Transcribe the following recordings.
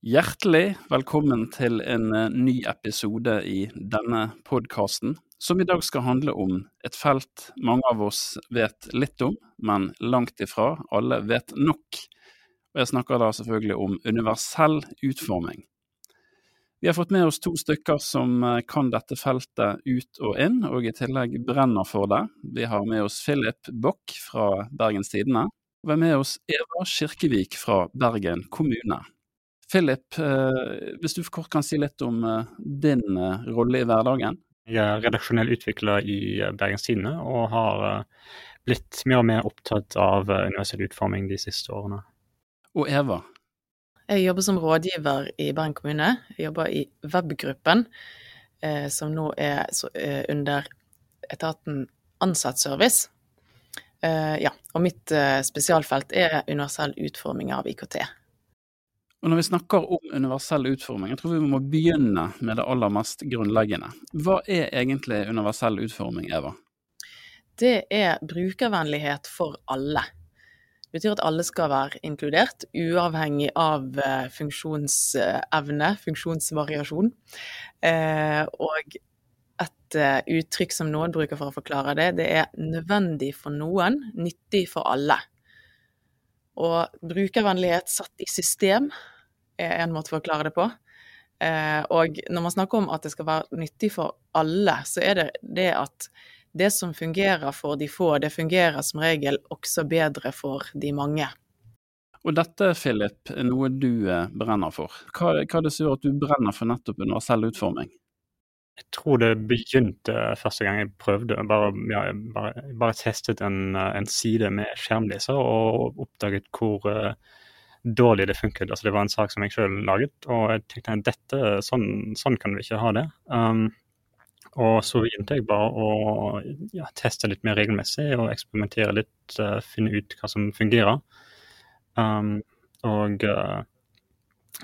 Hjertelig velkommen til en eh, ny episode i denne podkasten, som i dag skal handle om et felt mange av oss vet litt om, men langt ifra alle vet nok. Og jeg snakker da selvfølgelig om universell utforming. Vi har fått med oss to stykker som eh, kan dette feltet ut og inn, og i tillegg brenner for det. Vi har med oss Philip Bock fra Bergens Tidende, og vi har med oss Eva Kirkevik fra Bergen kommune. Philip, eh, hvis du kort kan si litt om eh, din eh, rolle i hverdagen? Jeg er redaksjonell utvikler i Bergens Tidende, og har blitt mer og mer opptatt av universell utforming de siste årene. Og Eva? Jeg jobber som rådgiver i Bergen kommune. Jeg jobber i webgruppen, som nå er under etaten Ansattservice. ja, og mitt spesialfelt er universell utforming av IKT. Og når vi snakker om universell utforming, jeg tror vi må begynne med det aller mest grunnleggende. Hva er egentlig universell utforming, Eva? Det er brukervennlighet for alle. Det betyr at alle skal være inkludert, uavhengig av eh, funksjonsevne, funksjonsvariasjon. Eh, og et eh, uttrykk som noen bruker for å forklare det, det er nødvendig for noen, nyttig for alle. Og brukervennlighet satt i system er en måte å forklare det på. Eh, og når man snakker om at det skal være nyttig for alle, så er det det at det som fungerer for de få, det fungerer som regel også bedre for de mange. Og dette, Philip, er noe du eh, brenner for. Hva, hva er det som gjør at du brenner for nettopp universell utforming? Jeg tror det begynte første gang jeg prøvde. Bare, ja, bare, bare testet en, en, side med skjermleser og oppdaget hvor uh, dårlig det funket. Altså, det var en sak som jeg sjøl laget, og jeg tenkte at dette, sånn, sånn, kan vi ikke ha det. Um, og så begynte jeg bare å ja, teste litt mer regelmessig og eksperimentere litt, uh, finne ut hva som fungerer. Um, og uh,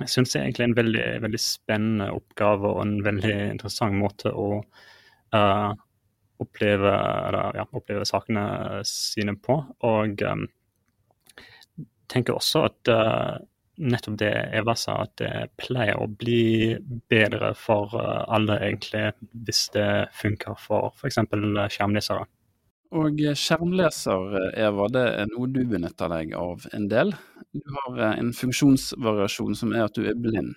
jeg syns det er en veldig, veldig, spennende oppgave og en veldig interessant måte å uh, oppleve, eller, ja, oppleve, sakene sine på. Og um, tenker også at uh, nettopp det Eva sa, at det pleier å bli bedre for alle, egentlig, hvis det funker for f.eks. skjermlesere. Og skjermleser, Eva, det er noe du benytter deg av en del. Du har eh, en funksjonsvariasjon som er at du er blind.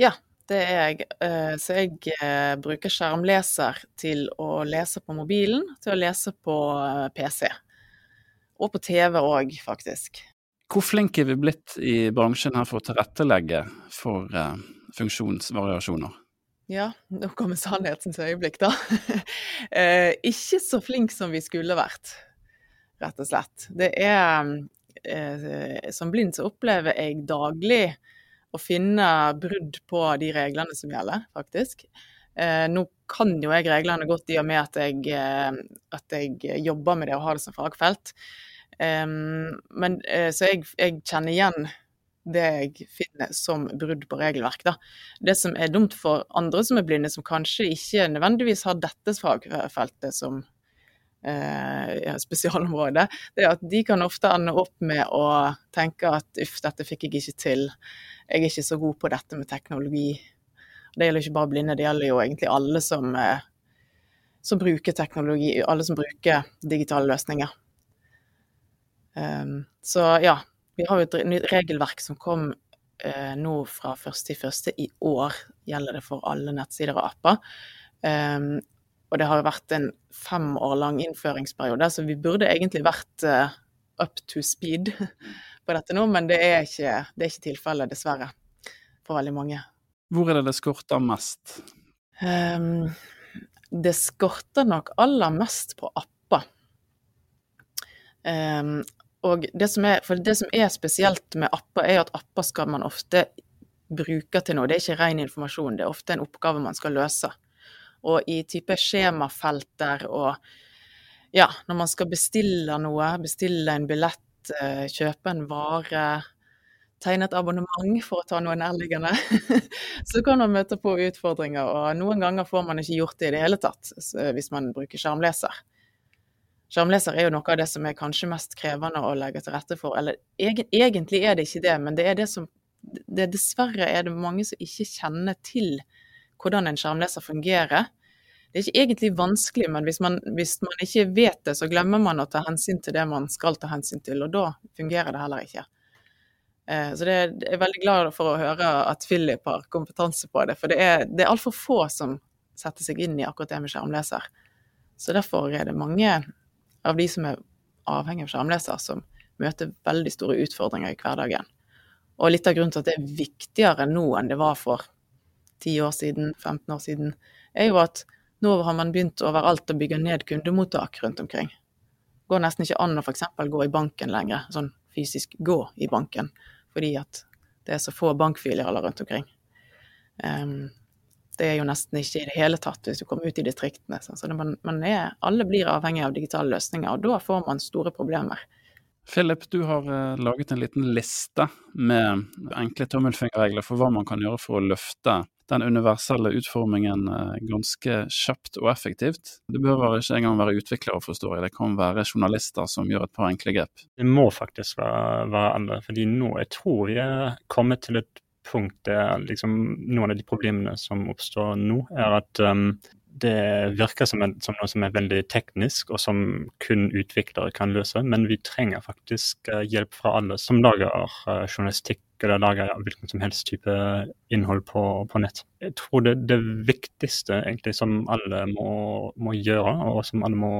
Ja, det er jeg. Eh, så jeg eh, bruker skjermleser til å lese på mobilen, til å lese på PC. Og på TV òg, faktisk. Hvor flinke er vi blitt i bransjen her for å tilrettelegge for funksjonsvariasjoner? Ja, nå kommer sannhetens øyeblikk, da. eh, ikke så flink som vi skulle vært, rett og slett. Det er eh, Som blind så opplever jeg daglig å finne brudd på de reglene som gjelder, faktisk. Eh, nå kan jo jeg reglene godt i og med at jeg, eh, at jeg jobber med det og har det som fagfelt. men, eh, så jeg, jeg kjenner igjen det jeg finner som brudd på regelverk. Da. Det som er dumt for andre som er blinde, som kanskje ikke nødvendigvis har dette fagfeltet som eh, spesialområde, det er at de kan ofte ende opp med å tenke at uff, dette fikk jeg ikke til. Jeg er ikke så god på dette med teknologi. Det gjelder ikke bare blinde, det gjelder jo egentlig alle som, eh, som bruker teknologi, alle som bruker digitale løsninger. Um, så ja, vi har jo et nytt regelverk som kom eh, nå fra 1.1. i år, gjelder det for alle nettsider og apper. Um, og det har jo vært en fem år lang innføringsperiode, så vi burde egentlig vært uh, up to speed på dette nå, men det er ikke, det ikke tilfellet, dessverre, for veldig mange. Hvor er det det skorter mest? Um, det skorter nok aller mest på apper. Um, og det som, er, det som er spesielt med apper, er at apper skal man ofte bruke til noe. Det er ikke ren informasjon, det er ofte en oppgave man skal løse. Og i type skjemafelter og ja, når man skal bestille noe, bestille en billett, eh, kjøpe en vare, tegne et abonnement, for å ta noe nærliggende, så kan man møte på utfordringer. Og noen ganger får man ikke gjort det i det hele tatt, hvis man bruker skjermleser. Skjermleser er jo noe av det som er kanskje mest krevende å legge til rette for. Eller egentlig er det ikke det, men det er det som det, dessverre er det mange som ikke kjenner til hvordan en skjermleser fungerer. Det er ikke egentlig vanskelig, men hvis man, hvis man ikke vet det, så glemmer man å ta hensyn til det man skal ta hensyn til, og da fungerer det heller ikke. Eh, så det, jeg er veldig glad for å høre at Philip har kompetanse på det, for det er, det er altfor få som setter seg inn i akkurat det med skjermleser. Så derfor er det mange av de som er avhengig av skjermleser, som møter veldig store utfordringer i hverdagen. Og litt av grunnen til at det er viktigere nå enn det var for 10 år siden, 15 år siden, er jo at nå har man begynt overalt å bygge ned kundemottak rundt omkring. Det går nesten ikke an å f.eks. gå i banken lenger, sånn fysisk gå i banken, fordi at det er så få bankfilialer rundt omkring. Um, det er jo nesten ikke i det hele tatt hvis du kommer ut i distriktene. Så man, man er, alle blir avhengig av digitale løsninger, og da får man store problemer. Philip, du har uh, laget en liten liste med enkle tommelfingerregler for hva man kan gjøre for å løfte den universelle utformingen uh, ganske kjapt og effektivt. Det behøver ikke engang være utviklere, forstår jeg, det kan være journalister som gjør et par enkle grep. Det må faktisk være, være andre, fordi nå jeg tror vi er kommet til et punkt der liksom, noen av de problemene som oppstår nå, er at um, det virker som, en, som, noe som er veldig teknisk, og som kun utviklere kan løse. Men vi trenger faktisk uh, hjelp fra alle som lager uh, journalistikk eller lager hvilken som helst type innhold på, på nett. Jeg tror det, det viktigste egentlig som alle må, må, gjøre, og som alle må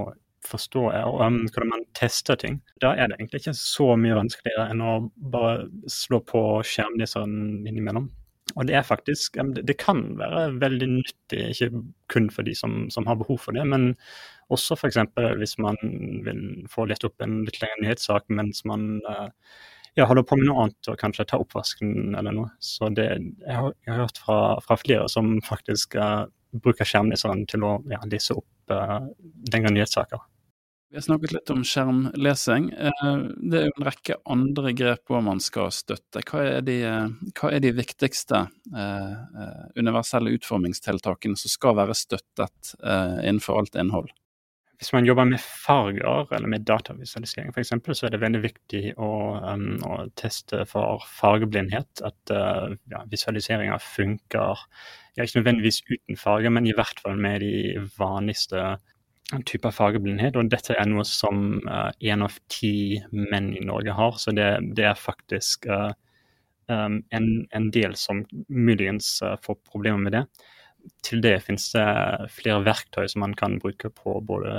forstå, er um, hvordan man tester ting. Da er det egentlig ikke så mye vanskeligere enn å bare slå på skjermleseren innimellom. Og det er faktisk Det kan være veldig nyttig, ikke kun for de som, som har behov for det, men også f.eks. hvis man vil få lett opp en litt lengre nyhetssak mens man uh, ja, holder på med noe annet og kanskje ta oppvasken eller noe. Så det, jeg, har, jeg har hørt fra, fra, flere som faktisk uh, bruker skjermleseren til å ja, lese opp uh, lengre nyhetssaker. Vi har snakket litt om skjermlesing. Eh, det er jo en rekke andre grep hvor man skal støtte. Hva er de, eh, hva er de viktigste eh, universelle utformingstiltakene som skal være støttet innenfor alt innhold? Hvis man jobber med farger eller med datavisualisering f.eks., så er det veldig viktig å, um, å teste for fargeblindhet. At uh, ja, visualiseringa funker ja, ikke nødvendigvis uten farger, men i hvert fall med de vanligste type fargeblindhet. Og dette er noe som én uh, av ti menn i Norge har, så det, det er faktisk uh, um, en, en, del som muligens uh, får problemer med det. Til det finnes det flere verktøy som man kan bruke på både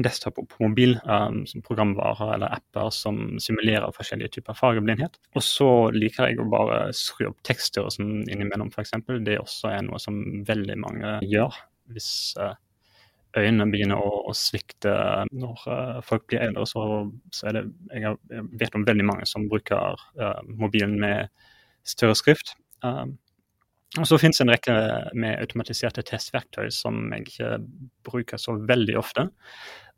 desktop og på mobil, um, som programvarer eller apper som simulerer forskjellige typer fargeblindhet. Og så liker jeg å bare skru opp tekster som innimellom, f.eks. Det er også noe som veldig mange gjør. Hvis uh, øynene begynner å, å svikte når uh, folk blir eldre, så, så, er det jeg, har, jeg, vet om veldig mange som bruker uh, mobilen med større skrift. Um, og Så finnes en rekke med automatiserte testverktøy som jeg ikke bruker så veldig ofte.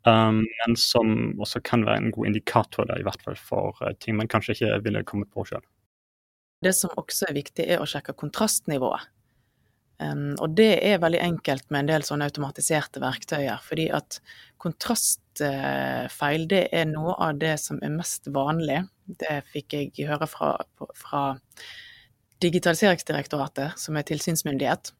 Um, men som også kan være en god indikator der, i hvert fall for uh, ting man kanskje ikke ville kommet på sjøl. Det som også er viktig, er å sjekke kontrastnivået. Og det er veldig enkelt med en del sånne automatiserte verktøyer, fordi at kontrastfeil det er noe av det som er mest vanlig. Det fikk jeg høre fra, fra Digitaliseringsdirektoratet, som er tilsynsmyndighet.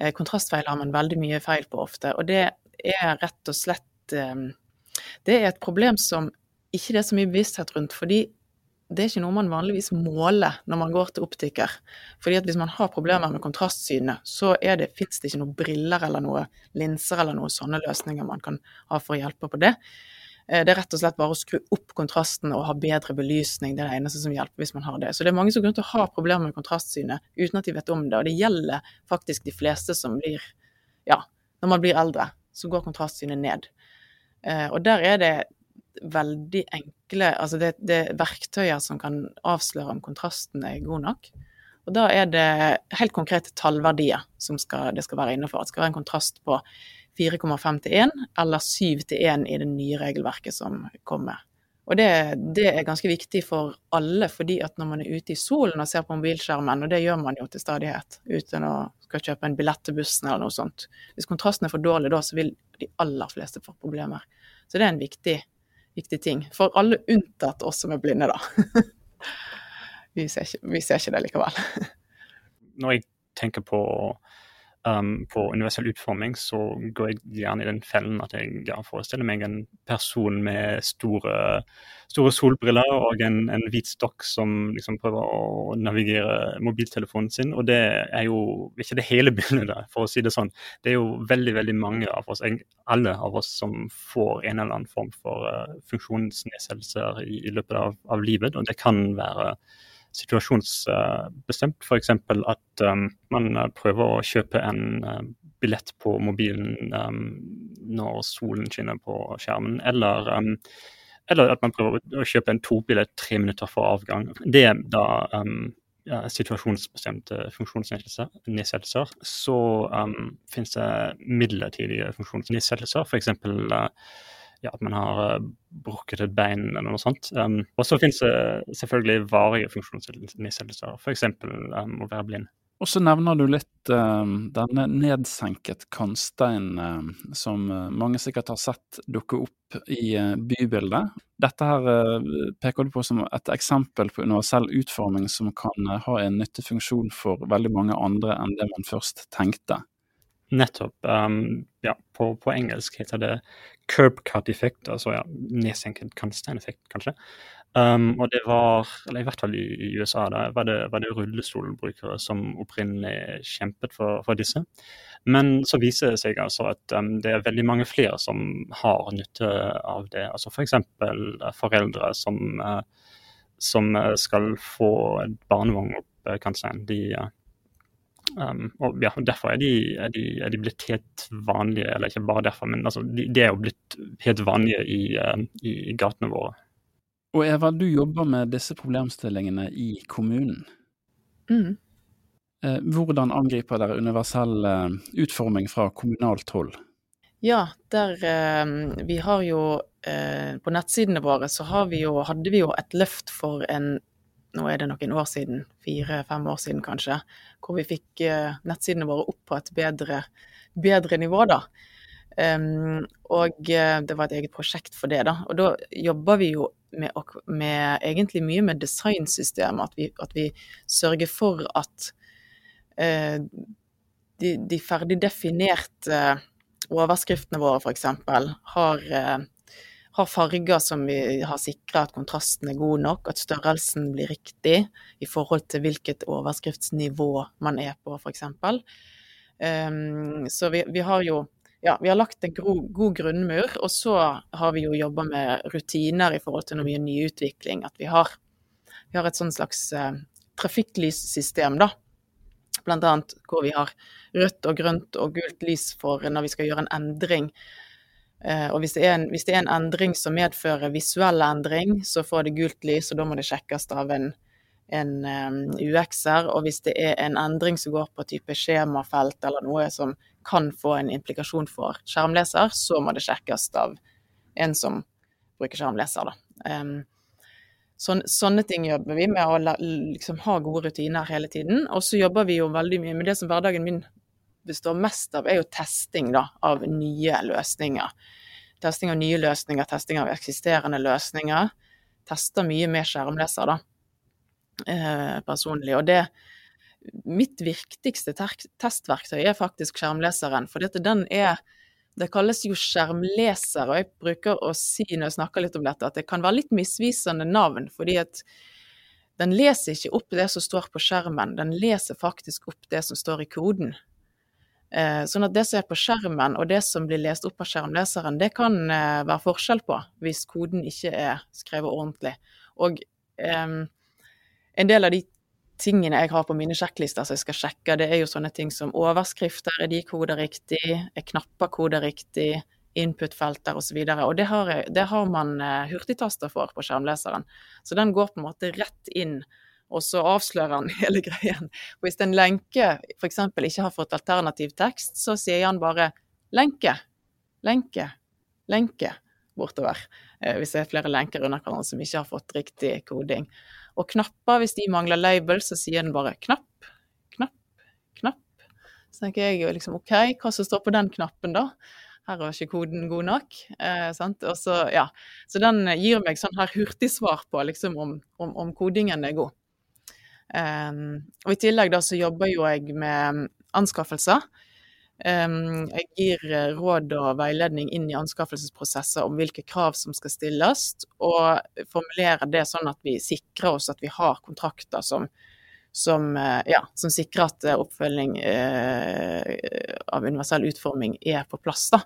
Eh, kontrastfeil har man veldig mye feil på ofte, og det er rett og slett Det er et problem som ikke det er så mye bevissthet rundt, fordi det er ikke noe man vanligvis måler når man går til optiker. Fordi at hvis man har problemer med kontrastsynet, så det, fins det ikke noen briller eller noen linser eller noen sånne løsninger man kan ha for å hjelpe på det. Eh, det er rett og slett bare å skru opp kontrasten og ha bedre belysning. Det er det eneste som hjelper hvis man har det. Så det er mange som grunner til å ha problemer med kontrastsynet uten at de vet om det. Og det gjelder faktisk de fleste som blir Ja, når man blir eldre, så går kontrastsynet ned. Eh, og der er det veldig enkle Altså det, det er verktøyer som kan avsløre om kontrasten er god nok. Og da er det helt konkrete tallverdier som skal, det skal være innenfor. Det skal være en kontrast på 4,5 til 1 eller 7 til 1 i det nye regelverket som kommer. Og det, det, er ganske viktig for alle, fordi at når man er ute i solen og ser på mobilskjermen, og det gjør man jo til stadighet uten å skal kjøpe en billett til bussen eller noe sånt Hvis kontrasten er for dårlig da, så vil de aller fleste få problemer. Så det er en viktig viktig ting. For alle unntatt oss som er blinde, da. vi, ser ikke, vi ser ikke det likevel. Når jeg tenker på um, på universell utforming, så går jeg gjerne i den fellen at jeg forestiller meg en person med store, store solbriller og en, en, hvit stokk som liksom prøver å navigere mobiltelefonen sin. Og det er jo ikke det hele bildet, for å si det sånn. Det er jo veldig veldig mange av oss, alle av oss, som får en eller annen form for uh, funksjonsnedsettelser i, i, løpet av, av livet. Og det kan være situasjonsbestemt. F.eks. at um, man uh, prøver å kjøpe en uh, billett på mobilen um, når solen skinner på skjermen, eller, um, eller, at man prøver å kjøpe en togbillett tre minutter for avgang. Det er da um, ja, situasjonsbestemte funksjonsnedsettelser. Så um, finnes det midlertidige funksjonsnedsettelser, f.eks. Uh, ja, at man har uh, brukket et bein eller noe sånt. Um, og så finnes det selvfølgelig varige funksjonsnedsettelser, f.eks. Um, å være blind. Og så nevner du litt um, denne nedsenket kantsteinen um, som uh, mange sikkert har sett dukke opp i uh, bybildet. Dette her uh, peker du på som et eksempel på universell utforming som kan ha en nyttig funksjon for veldig mange andre enn det man først tenkte. Nettopp. Um, ja, på, på, engelsk heter det curb cut effekt, altså ja, nedsenket kantsteineffekt, kanskje. Um, og det var, eller i hvert fall i, i USA, da var det, var det rullestolbrukere som opprinnelig kjempet for, for, disse. Men så viser det seg altså at um, det er veldig mange flere som har nytte av det. Altså F.eks. For uh, foreldre som, uh, som uh, skal få barnevogn opp uh, kantsteinen. De, uh, Um, og ja, Derfor er de, er, de, er de, blitt helt vanlige, eller ikke bare derfor, men altså, de, de, er jo blitt helt vanlige i, uh, i, gatene våre. Og Eva, du jobber med disse problemstillingene i kommunen. Mm. Uh, hvordan angriper dere universell uh, utforming fra kommunalt hold? Ja, der Vi har jo På nettsidene våre så vi jo, hadde vi jo et løft for en nå er det noen år siden, fire-fem år siden kanskje, hvor vi fikk uh, nettsidene våre opp på et bedre, bedre nivå, da. Um, og uh, det var et eget prosjekt for det, da. Og da jobber vi jo med, med egentlig mye med designsystemet, at vi, at vi sørger for at uh, de, de ferdig definerte overskriftene våre, f.eks., har har farger som vi har sikra at kontrasten er god nok, at størrelsen blir riktig i forhold til hvilket overskriftsnivå man er på, f.eks. Um, ehm, så vi, vi, har jo ja, vi har lagt en gro, god grunnmur, og så har vi jo jobba med rutiner i forhold til mye nyutvikling. At vi har, vi har et sånn slags uh, trafikklyssystem, da. Blant annet hvor vi har rødt og grønt og gult lys for når vi skal gjøre en endring og hvis det, en, hvis det, er en, endring som medfører visuell endring, så får det gult lys, og da må det sjekkes av en, en um, UX-er. Og hvis det er en endring som går på type skjemafelt eller noe som kan få en implikasjon for skjermleser, så må det sjekkes av en som bruker skjermleser. Um, sånn, sånne ting jobber vi med, å liksom, ha gode rutiner hele tiden. Og så jobber vi jo veldig mye med det som hverdagen min består mest av, er jo testing da, av nye løsninger. Testing av nye løsninger, testing av eksisterende løsninger. Tester mye med skjermleser, da, eh, personlig. Og det Mitt viktigste testverktøy er faktisk skjermleseren. For dette, den er Det kalles jo skjermleser, og jeg bruker å si når jeg snakker litt om dette, at det kan være litt misvisende navn. fordi at den leser ikke opp det som står på skjermen, den leser faktisk opp det som står i koden. Eh, sånn at det som er på skjermen og det som blir lest opp av skjermleseren, det kan eh, være forskjell på hvis koden ikke er skrevet ordentlig. Og um, en del av de tingene jeg har på mine sjekklister som jeg skal sjekke, det er jo sånne ting som overskrifter, er de koder riktig, er knapper koder riktig, input-felter osv. Og, så og det har, det har man hurtigtaster for på skjermleseren. Så den går på en måte rett inn og så avslører han hele greien. Hvis en lenke f.eks. ikke har fått alternativ tekst, så sier han bare lenke, lenke, lenke bortover. Eh, hvis det er flere lenker under hverandre som ikke har fått riktig koding. Og knapper, hvis de mangler label, så sier den bare knapp, knapp, knapp. Så tenker jeg jo liksom OK, hva som står på den knappen, da? Her er ikke koden god nok. Eh, så, ja. så den gir meg sånn her hurtigsvar på liksom om, om, om kodingen er god. Um, og I tillegg da så jobber jo jeg med anskaffelser. Um, jeg gir råd og veiledning inn i anskaffelsesprosesser om hvilke krav som skal stilles, og formulerer det sånn at vi sikrer oss at vi har kontrakter som, som, ja, som sikrer at oppfølging uh, av universell utforming er på plass. da.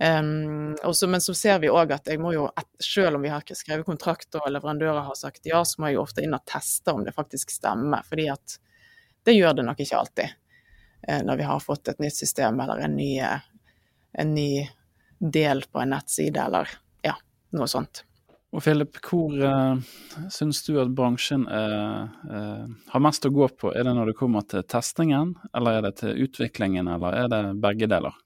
Um, også, men så ser vi òg at jeg må jo, selv om vi har skrevet kontrakt og leverandører har sagt ja, så må jeg jo ofte inn og teste om det faktisk stemmer. fordi at det gjør det nok ikke alltid uh, når vi har fått et nytt system eller en ny, en ny del på en nettside eller ja, noe sånt. Og Philip, hvor uh, syns du at bransjen uh, uh, har mest å gå på? Er det når det kommer til testingen, eller er det til utviklingen, eller er det begge deler?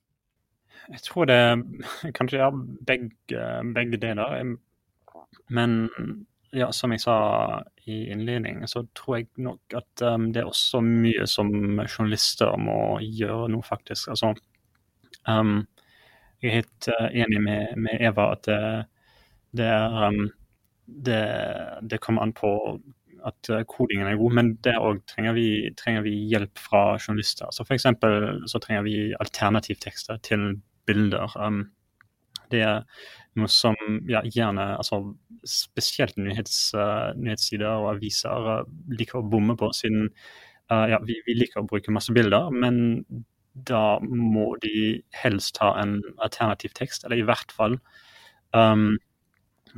Jeg tror det kanskje er begge, begge deler. Men ja, som jeg sa i innledningen, så tror jeg nok at um, det er også mye som journalister må gjøre nå, faktisk. Altså, um, jeg er helt uh, enig med, med, Eva at det, det, er, um, det, det kommer an på at uh, kodingen er god, men der òg trenger, trenger, vi hjelp fra journalister. Så F.eks. trenger vi alternativtekster til bilder. Um, det er noe som ja, gjerne altså Spesielt nyhets, uh, nyhetssider og aviser uh, liker å bomme på, siden uh, ja, vi, vi, liker å bruke masse bilder. Men da må de helst ha en alternativ tekst, eller i hvert fall um,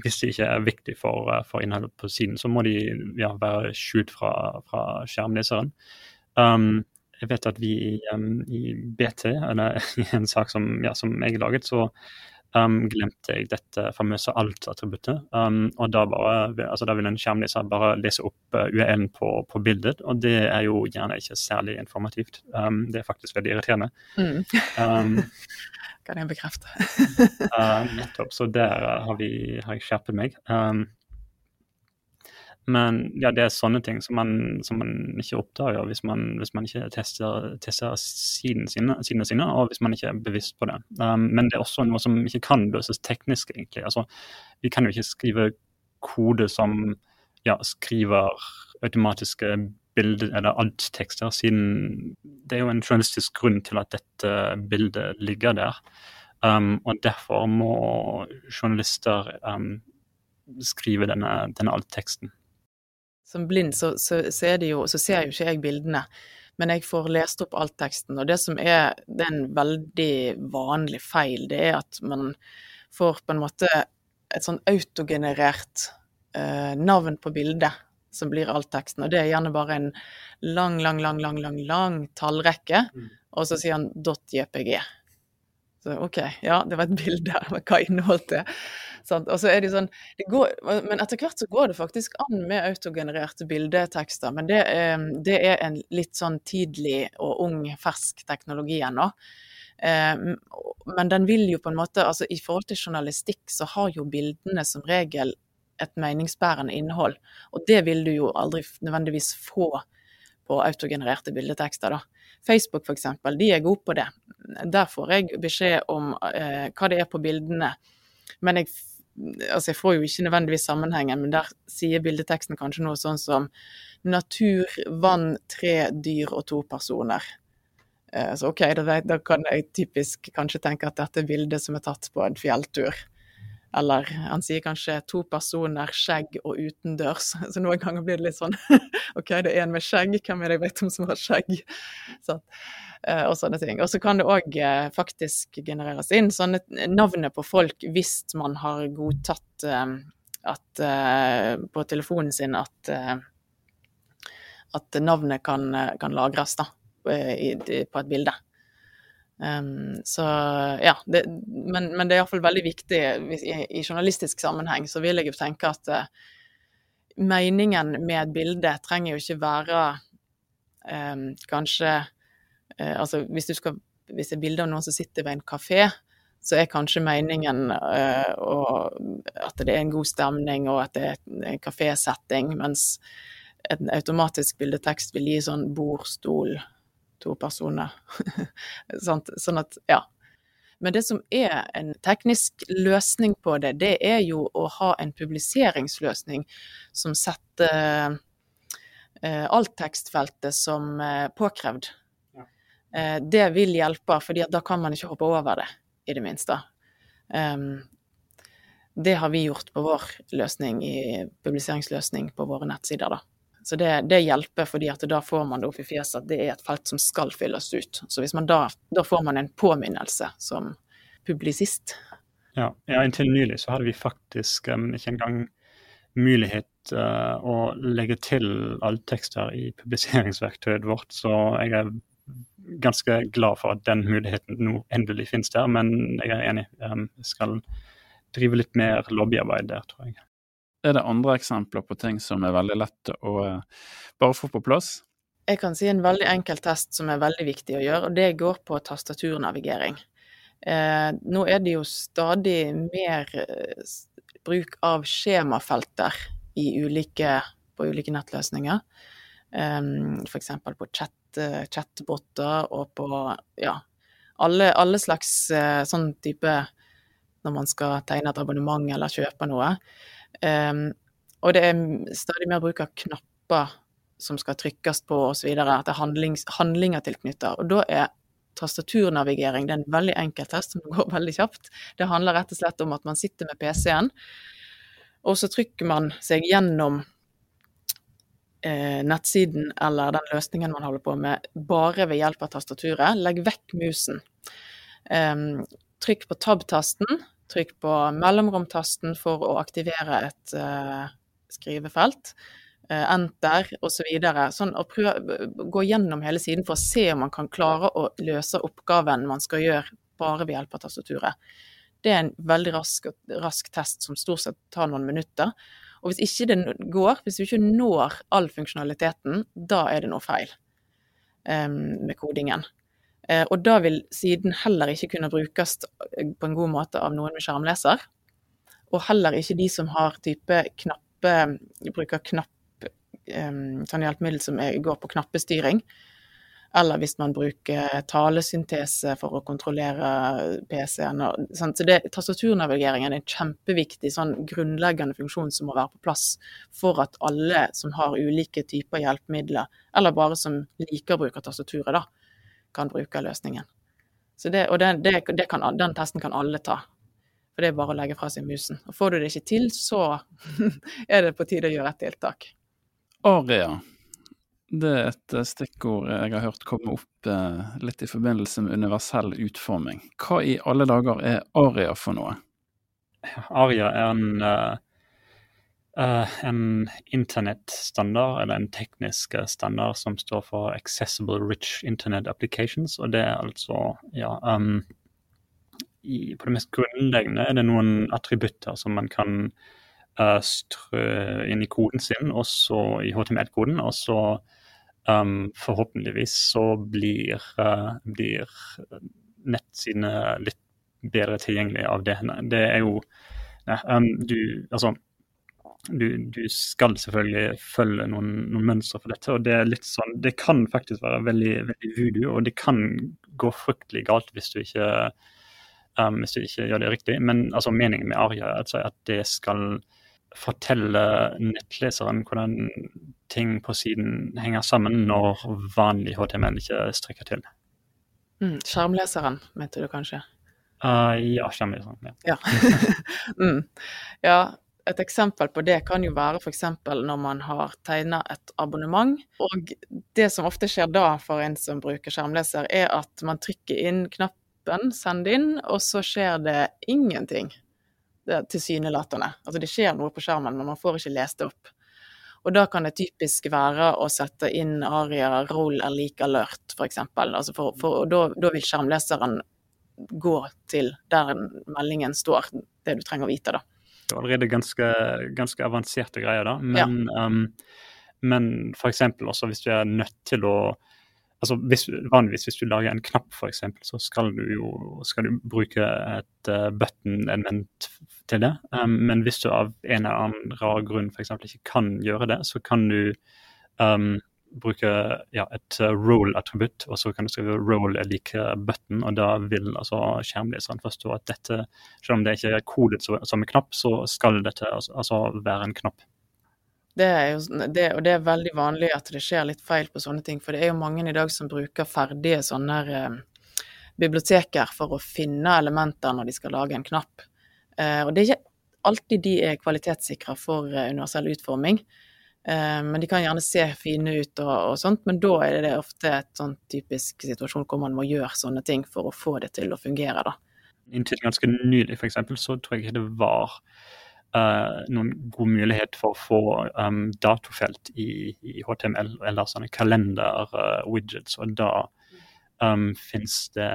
Hvis det ikke er viktig for, for, innholdet på siden, så må de ja, være skjult fra, fra skjermleseren. Um, jeg vet at vi um, i BT, eller i en sak som, ja, som jeg laget, så um, glemte jeg dette famøse alt-attributtet. Um, og da, bare, altså da vil en skjermleser bare lese opp uh, URL på, på, bildet, og det er jo gjerne ikke særlig informativt. Det er faktisk veldig irriterende. Mm. Kan jeg bekrefte. uh, nettopp. Så der uh, har, vi, har jeg skjerpet meg. Um, men ja, det er sånne ting som man, som man ikke oppdager hvis man, hvis man ikke tester, tester sidene sine, og hvis man ikke er bevisst på det. Um, men det er også noe som ikke kan løses teknisk, egentlig. Altså, vi kan jo ikke skrive kode som ja, skriver automatiske bilder eller alt-tekster, siden det er jo en journalistisk grunn til at dette bildet ligger der. Um, og derfor må journalister um, skrive denne, denne alt-teksten som blind så, så, så, jo, så, ser jo ikke jeg bildene, men jeg får lest opp alt teksten. Og det som er, det er en veldig vanlig feil, det er at man får på en måte et sånn autogenerert eh, navn på bildet som blir alt teksten. Og det er gjerne bare en lang, lang, lang, lang, lang, lang tallrekke, mm. og så sier han .jpg. Så OK, ja, det var et bilde her, men hva inneholdt det? Sånn. Og så er det sånn, det går, Men etter hvert så går det faktisk an med autogenererte bildetekster. Men det, det er en litt sånn tidlig og ung, fersk teknologi ennå. Men den vil jo på en måte, altså i forhold til journalistikk så har jo bildene som regel et meningsbærende innhold. Og det vil du jo aldri nødvendigvis få på autogenererte bildetekster. da. Facebook f.eks., de er gode på det. Der får jeg beskjed om eh, hva det er på bildene. Men jeg, altså jeg, får jo ikke nødvendigvis sammenhengen, men der sier bildeteksten kanskje noe sånn som natur, vann, tre dyr og to personer. Eh, så OK, da, da kan jeg typisk kanskje tenke at dette er bildet som er tatt på en fjelltur. Eller han sier kanskje to personer, skjegg og utendørs. Så noen ganger blir det litt sånn OK, det er en med skjegg, hvem er det jeg vet om som har skjegg? Så, eh, og sånne ting. Og så kan det òg eh, faktisk genereres inn sånne navnet på folk hvis man har godtatt eh, at, på telefonen sin at, at navnet kan, kan lagres da, på et bilde. Um, så ja, det, men, men, det er iallfall veldig viktig i, i, journalistisk sammenheng. Så vil jeg jo tenke at uh, meningen med et bilde trenger jo ikke være um, kanskje uh, Altså hvis du skal hvis det er bilde av noen som sitter ved en kafé, så er kanskje meningen uh, og, at det er en god stemning og at det er en kafésetting, mens en automatisk bildetekst vil gi sånn bord, stol, to personer. sånn at, ja. Men det som er en teknisk løsning på det, det er jo å ha en publiseringsløsning som setter eh, alttekstfeltet som eh, påkrevd. Eh, det vil hjelpe, for da kan man ikke hoppe over det, i det minste. Um, det har vi gjort på vår løsning, i publiseringsløsning på våre nettsider. da. Så det, det, hjelper, fordi at da får man det opp i fjeset at det er et felt som skal fylles ut. Så hvis man da, da får man en påminnelse som publisist. Ja, ja inntil nylig så hadde vi faktisk um, ikke engang mulighet uh, å legge til alltekster i publiseringsverktøyet vårt, så jeg er ganske glad for at den muligheten nå endelig finnes der, men jeg er enig. Jeg skal drive litt mer lobbyarbeid der, tror jeg. Er det andre eksempler på ting som er veldig lett å uh, bare få på plass? Jeg kan si en veldig enkel test som er veldig viktig å gjøre, og det går på tastaturnavigering. Eh, nå er det jo stadig mer eh, bruk av skjemafelter ulike, på ulike nettløsninger. Eh, F.eks. på chat, eh, chatboter og på ja, alle, alle slags eh, sånn type når man skal tegne et abonnement eller kjøpe noe. Um, og det er stadig mer bruk av knapper som skal trykkes på osv. At det er handlings, handlinger tilknyttet. Og da er tastaturnavigering det er en veldig enkel test som går veldig kjapt. Det handler rett og slett om at man sitter med PC-en, og så trykker man seg gjennom eh, nettsiden eller den løsningen man holder på med, bare ved hjelp av tastaturet. Legg vekk musen. Um, trykk på tab-tasten, trykk på mellomromtasten for å aktivere et uh, skrivefelt. Uh, enter osv. Så sånn prøve, gå gjennom hele siden for å se om man kan klare å løse oppgaven man skal gjøre bare ved hjelp av tastaturet. Det er en veldig rask, rask test som stort sett tar noen minutter. Og hvis ikke det går, hvis du ikke når all funksjonaliteten, da er det noe feil um, med kodingen. Eh, og da vil siden heller ikke kunne brukes på en god måte av noen med skjermleser. Og heller ikke de som har type knappe Bruker knapp sånn hjelpemiddel som går på knappestyring. Eller hvis man bruker talesyntese for å kontrollere PC-en. Så Tastaturnavigeringen er en kjempeviktig sånn grunnleggende funksjon som må være på plass for at alle som har ulike typer hjelpemidler, eller bare som liker å bruke tastaturet, da, kan bruke løsningen. Det, og den, det, det kan, den testen kan alle ta. For det er bare å legge fra seg musen. Og Får du det ikke til, så er det på tide å gjøre et tiltak. Aria. Det er et eh, stikkord jeg har hørt komme opp eh, litt i forbindelse med universell utforming. Hva i alle dager er Aria for noe? Aria er en Uh, en internettstandard, eller en teknisk standard som står for Accessible Rich Internet Applications. Og det er altså, ja um, i, På det mest grunnleggende er det noen attributter som man kan uh, strø inn i koden sin, også i HTML-koden. Og så um, forhåpentligvis så blir, uh, blir nettsidene litt bedre tilgjengelige av det. Det er jo um, du, altså du, du, skal selvfølgelig følge noen, noen mønstre for dette. og Det er litt sånn, det kan faktisk være veldig, veldig voodoo, og det kan gå fryktelig galt hvis du ikke, um, hvis du ikke gjør det riktig. Men altså, meningen med Arja er altså at det skal fortelle nettleseren hvordan ting på siden henger sammen når vanlig HTML ikke strekker til. Mm, skjermleseren, mente du kanskje? Uh, ja, skjermleseren. Ja. ja. mm. ja et eksempel på det kan jo være f.eks. når man har tegna et abonnement. Og det som ofte skjer da for en som bruker skjermleser, er at man trykker inn knappen 'send inn', og så skjer det ingenting. Tilsynelatende. Altså det skjer noe på skjermen, men man får ikke lest det opp. Og da kan det typisk være å sette inn aria 'roll er like alert', f.eks. Altså for, for, da, da vil skjermleseren gå til der meldingen står, det du trenger å vite, da allerede ganske, ganske avanserte greier, da. Men, ja. um, men f.eks. også hvis du er nødt til å altså hvis, Vanligvis hvis du lager en knapp, f.eks., så skal du jo skal du bruke et uh, button-element til det. Um, men hvis du av en eller annen rar grunn f.eks. ikke kan gjøre det, så kan du um, bruke ja, et uh, roll-attributt, og så kan du skrive 'roll er like button', og da vil altså skjermleseren forstå at dette, selv om det ikke er kodet som en knapp, så skal dette altså, altså være en knapp. Det er jo, det, og det er veldig vanlig at det skjer litt feil på sånne ting. For det er jo mange i dag som bruker ferdige sånne eh, biblioteker for å finne elementer når de skal lage en knapp. Eh, og det er ikke alltid de er kvalitetssikra for eh, universell utforming. Eh, men de kan gjerne se fine ut og, og, sånt, men da er det ofte et sånn typisk situasjon hvor man må gjøre sånne ting for å få det til å fungere, da. Inntil ganske nylig, f.eks., så tror jeg ikke det var uh, noen god mulighet for å få um, datofelt i, i, HTML eller sånne kalender-widgets. Uh, og da um, fins det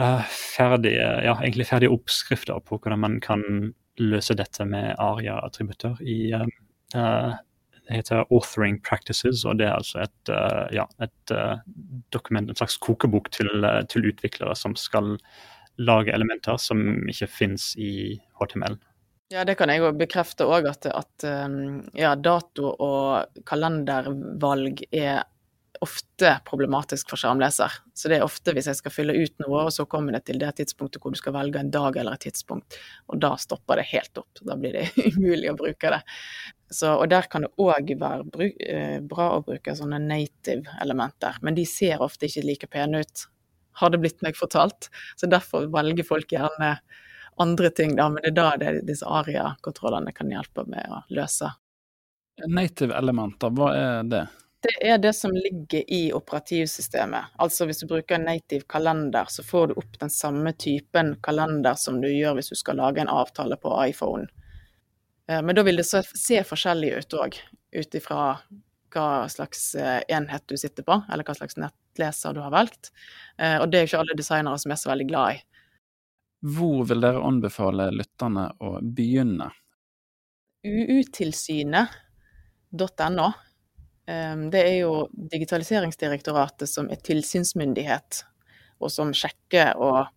uh, ferdige, ja, egentlig ferdige oppskrifter på hvordan man kan løse dette med aria-attributter i um, det heter Authoring Practices, og det er altså et, uh, ja, et uh, dokument, en slags kokebok til, til, utviklere som skal lage elementer som ikke finnes i HTML. Ja, det kan jeg jo bekrefte òg, at, at ja, dato og kalendervalg er ofte problematisk for skjermleser. Så det er ofte hvis jeg skal fylle ut noe, og så kommer det til det tidspunktet hvor du skal velge en dag eller et tidspunkt, og da stopper det helt opp. Da blir det umulig å bruke det. Så, og der kan det òg være eh, bra å bruke sånne native elementer, men de ser ofte ikke like pene ut, har det blitt meg fortalt. Så derfor velger folk gjerne andre ting, da, men det er da det, disse aria-kontrollene kan hjelpe med å løse. Native elementer, hva er det? Det er det som ligger i operativsystemet. Altså hvis du bruker en native kalender, så får du opp den samme typen kalender som du gjør hvis du skal lage en avtale på iPhone. Eh, men da vil det se forskjellig ut òg, ut ifra hva slags eh, enhet du sitter på, eller hva slags nettleser du har valgt. Eh, og det er jo ikke alle designere som er så veldig glad i. Hvor vil dere anbefale lytterne å begynne? uutilsynet.no. Det er jo Digitaliseringsdirektoratet som er tilsynsmyndighet, og som sjekker og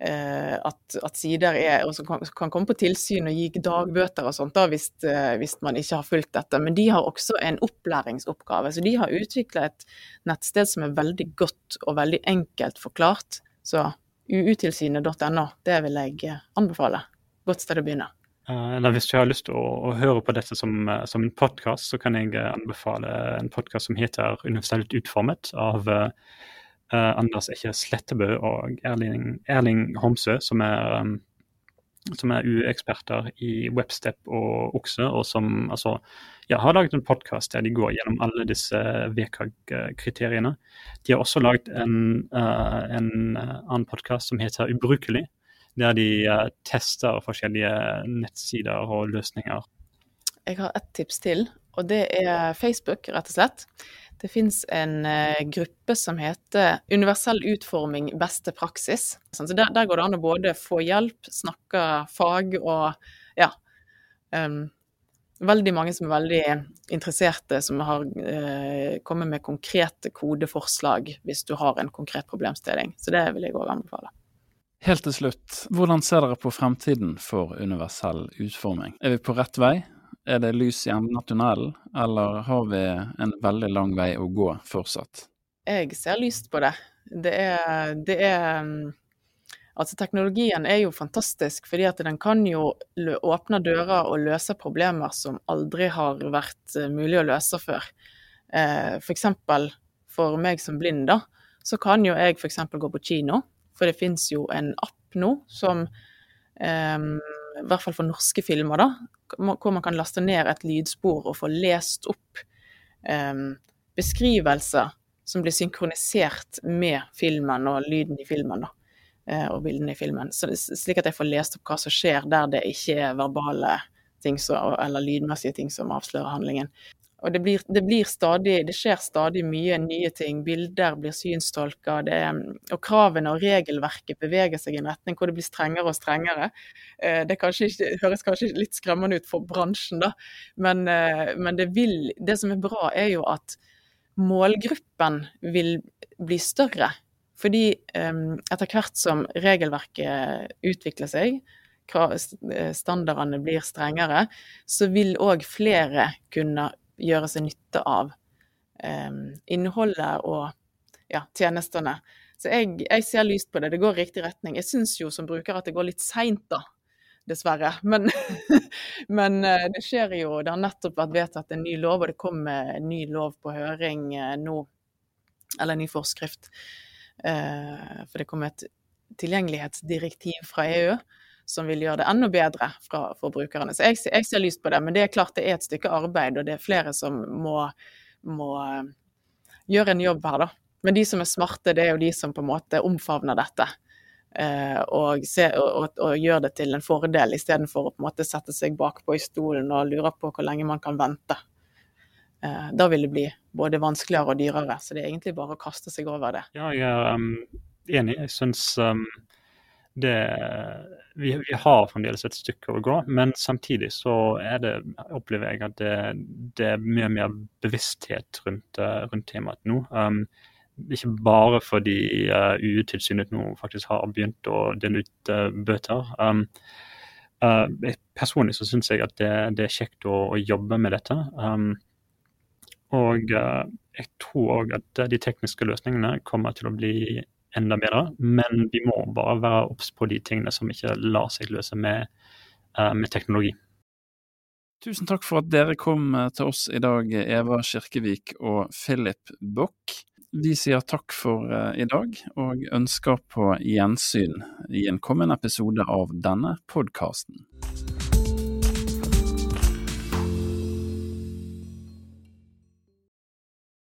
Eh, at, at, sider er, og kan, kan, komme på tilsyn og gi dagbøter og sånt da, hvis, eh, hvis, man ikke har fulgt dette. Men de har også en opplæringsoppgave. Så de har utvikla et nettsted som er veldig godt og veldig enkelt forklart. Så uutilsynet.no, det vil jeg eh, anbefale. Godt sted å begynne. Eller hvis du har lyst til å, å høre på dette som, som en podkast, så kan jeg anbefale en podkast som heter 'Universelt utformet' av uh, Anders Ekke Slettebø og Erling, Erling Homsø, som er, um, er UE-eksperter i Webstep og Okse, og som altså, ja, har laget en podkast der de går gjennom alle disse VKG-kriteriene. De har også laget en, uh, en annen podkast som heter Ubrukelig, der de uh, tester forskjellige nettsider og løsninger. Jeg har et tips til, og det er Facebook, rett og slett. Det fins en uh, gruppe som heter Universell utforming beste praksis. Så der, der, går det an å både få hjelp, snakke fag og ja. Um, veldig mange som er veldig interesserte, som har uh, kommet med konkrete kodeforslag hvis du har en konkret problemstilling. Så det vil jeg òg anbefale. Helt til slutt, hvordan ser dere på fremtiden for universell utforming? Er vi på rett vei? Er det lys i enden av tunnelen, eller har vi en veldig lang vei å gå fortsatt? Jeg ser lyst på det. Det er, det er Altså, teknologien er jo fantastisk, fordi at den kan jo åpne dører og løse problemer som aldri har vært eh, mulig å løse før. Eh, for eksempel for meg som blind, da, så kan jo jeg f.eks. gå på kino. For det fins jo en app nå som um, i hvert fall for norske filmer, da, hvor man kan laste ned et lydspor og få lest opp um, beskrivelser som blir synkronisert med filmen og lyden i filmen. da, uh, Og bildene i filmen. Slik at jeg får lest opp hva som skjer der det ikke er verbale ting så, eller lydmessige ting som avslører handlingen. Og det, blir, det, blir stadig, det skjer stadig mye nye ting. Bilder blir synstolka, og kravene og regelverket beveger seg i en retning hvor det blir strengere og strengere. Eh, det kanskje ikke, høres kanskje litt skremmende ut for bransjen, da, men, eh, men det, vil, det som er bra, er jo at målgruppen vil bli større. Fordi eh, etter hvert som regelverket utvikler seg, standardene blir strengere, så vil òg flere kunne gjøre seg nytte av um, innholdet og ja, tjenestene. Så jeg, jeg, ser lyst på det. Det går i riktig retning. Jeg syns jo som bruker at det går litt seint, da. dessverre. Men, men det skjer jo. Det har nettopp vært vedtatt en ny lov, og det kommer en ny lov på høring nå. Eller en ny forskrift. For det kommer et tilgjengelighetsdirektiv fra EU som vil gjøre det enda bedre for, for brukerne. Så jeg, jeg, ser lyst på det. Men det er klart det er et stykke arbeid, og det er flere som må, må gjøre en jobb her, da. Men de som er smarte, det er jo de som på en måte omfavner dette. Eh, og, se, og, og, gjør det til en fordel, istedenfor å på en måte sette seg bakpå i stolen og lure på hvor lenge man kan vente. Eh, da vil det bli både vanskeligere og dyrere, så det er egentlig bare å kaste seg over det. Ja, jeg er um, enig. Jeg syns um, det vi, vi, har fremdeles et stykke å gå, men samtidig så er det, opplever jeg at det, det er mye mer bevissthet rundt, uh, rundt temaet nå. Um, ikke bare fordi UU-tilsynet nå faktisk har begynt å dele ut uh, bøter. Um, uh, personlig så syns jeg at det, det, er kjekt å, å jobbe med dette. Um, og jeg tror òg at de tekniske løsningene kommer til å bli enda bedre, men vi må bare være obs på de tingene som ikke lar seg løse med, uh, med teknologi. Tusen takk for at dere kom til oss i dag, Eva Kirkevik og Philip Bock. Vi sier takk for uh, i dag, og ønsker på gjensyn i en kommende episode av denne podkasten.